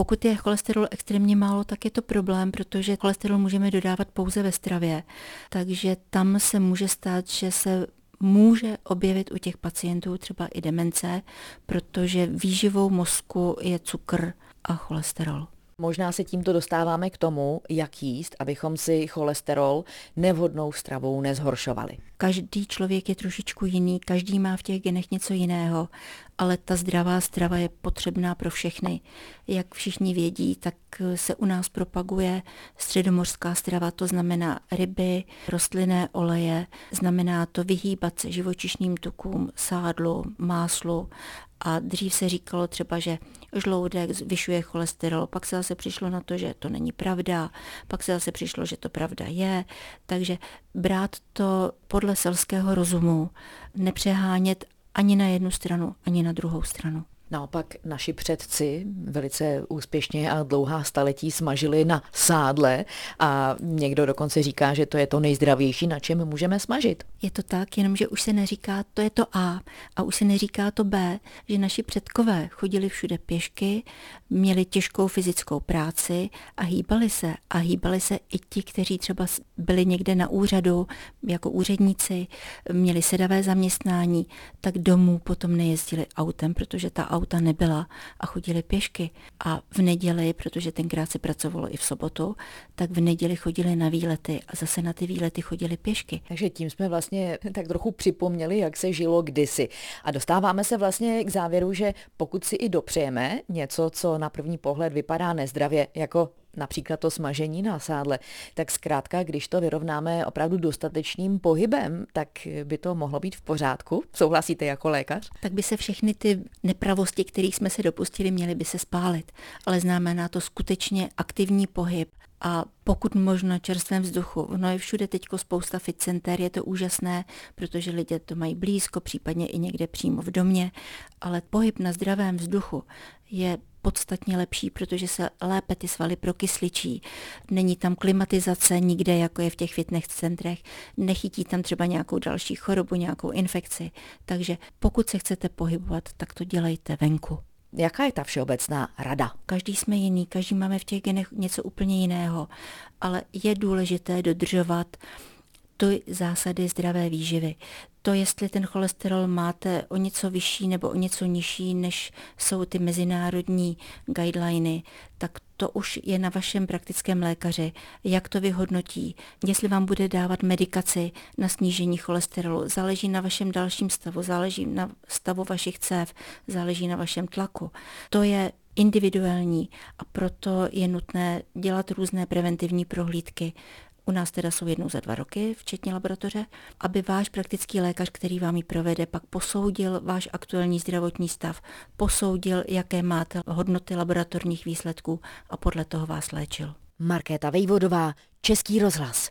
Pokud je cholesterol extrémně málo, tak je to problém, protože cholesterol můžeme dodávat pouze ve stravě. Takže tam se může stát, že se může objevit u těch pacientů třeba i demence, protože výživou mozku je cukr a cholesterol. Možná se tímto dostáváme k tomu, jak jíst, abychom si cholesterol nevhodnou stravou nezhoršovali. Každý člověk je trošičku jiný, každý má v těch genech něco jiného, ale ta zdravá strava je potřebná pro všechny. Jak všichni vědí, tak se u nás propaguje středomořská strava, to znamená ryby, rostlinné oleje, znamená to vyhýbat se živočišným tukům, sádlu, máslu a dřív se říkalo třeba, že žloudek zvyšuje cholesterol, pak se zase přišlo na to, že to není pravda, pak se zase přišlo, že to pravda je, takže brát to podle selského rozumu, nepřehánět ani na jednu stranu, ani na druhou stranu. Naopak naši předci velice úspěšně a dlouhá staletí smažili na sádle a někdo dokonce říká, že to je to nejzdravější, na čem můžeme smažit. Je to tak, jenomže už se neříká, to je to A a už se neříká to B, že naši předkové chodili všude pěšky, měli těžkou fyzickou práci a hýbali se. A hýbali se i ti, kteří třeba byli někde na úřadu jako úředníci, měli sedavé zaměstnání, tak domů potom nejezdili autem, protože ta auta nebyla a chodili pěšky. A v neděli, protože tenkrát se pracovalo i v sobotu, tak v neděli chodili na výlety a zase na ty výlety chodili pěšky. Takže tím jsme vlastně tak trochu připomněli, jak se žilo kdysi. A dostáváme se vlastně k závěru, že pokud si i dopřejeme něco, co na první pohled vypadá nezdravě, jako například to smažení na sádle, tak zkrátka, když to vyrovnáme opravdu dostatečným pohybem, tak by to mohlo být v pořádku. Souhlasíte jako lékař? Tak by se všechny ty nepravosti, kterých jsme se dopustili, měly by se spálit. Ale znamená to skutečně aktivní pohyb a pokud možno čerstvém vzduchu. No je všude teď spousta fit center, je to úžasné, protože lidé to mají blízko, případně i někde přímo v domě, ale pohyb na zdravém vzduchu je podstatně lepší, protože se lépe ty svaly prokysličí. Není tam klimatizace nikde, jako je v těch fitness centrech. Nechytí tam třeba nějakou další chorobu, nějakou infekci. Takže pokud se chcete pohybovat, tak to dělejte venku. Jaká je ta všeobecná rada? Každý jsme jiný, každý máme v těch genech něco úplně jiného, ale je důležité dodržovat ty zásady zdravé výživy. To, jestli ten cholesterol máte o něco vyšší nebo o něco nižší, než jsou ty mezinárodní guideliny, tak to už je na vašem praktickém lékaři, jak to vyhodnotí, jestli vám bude dávat medikaci na snížení cholesterolu. Záleží na vašem dalším stavu, záleží na stavu vašich cév, záleží na vašem tlaku. To je individuální a proto je nutné dělat různé preventivní prohlídky u nás teda jsou jednou za dva roky, včetně laboratoře, aby váš praktický lékař, který vám ji provede, pak posoudil váš aktuální zdravotní stav, posoudil, jaké máte hodnoty laboratorních výsledků a podle toho vás léčil. Markéta Vejvodová, Český rozhlas.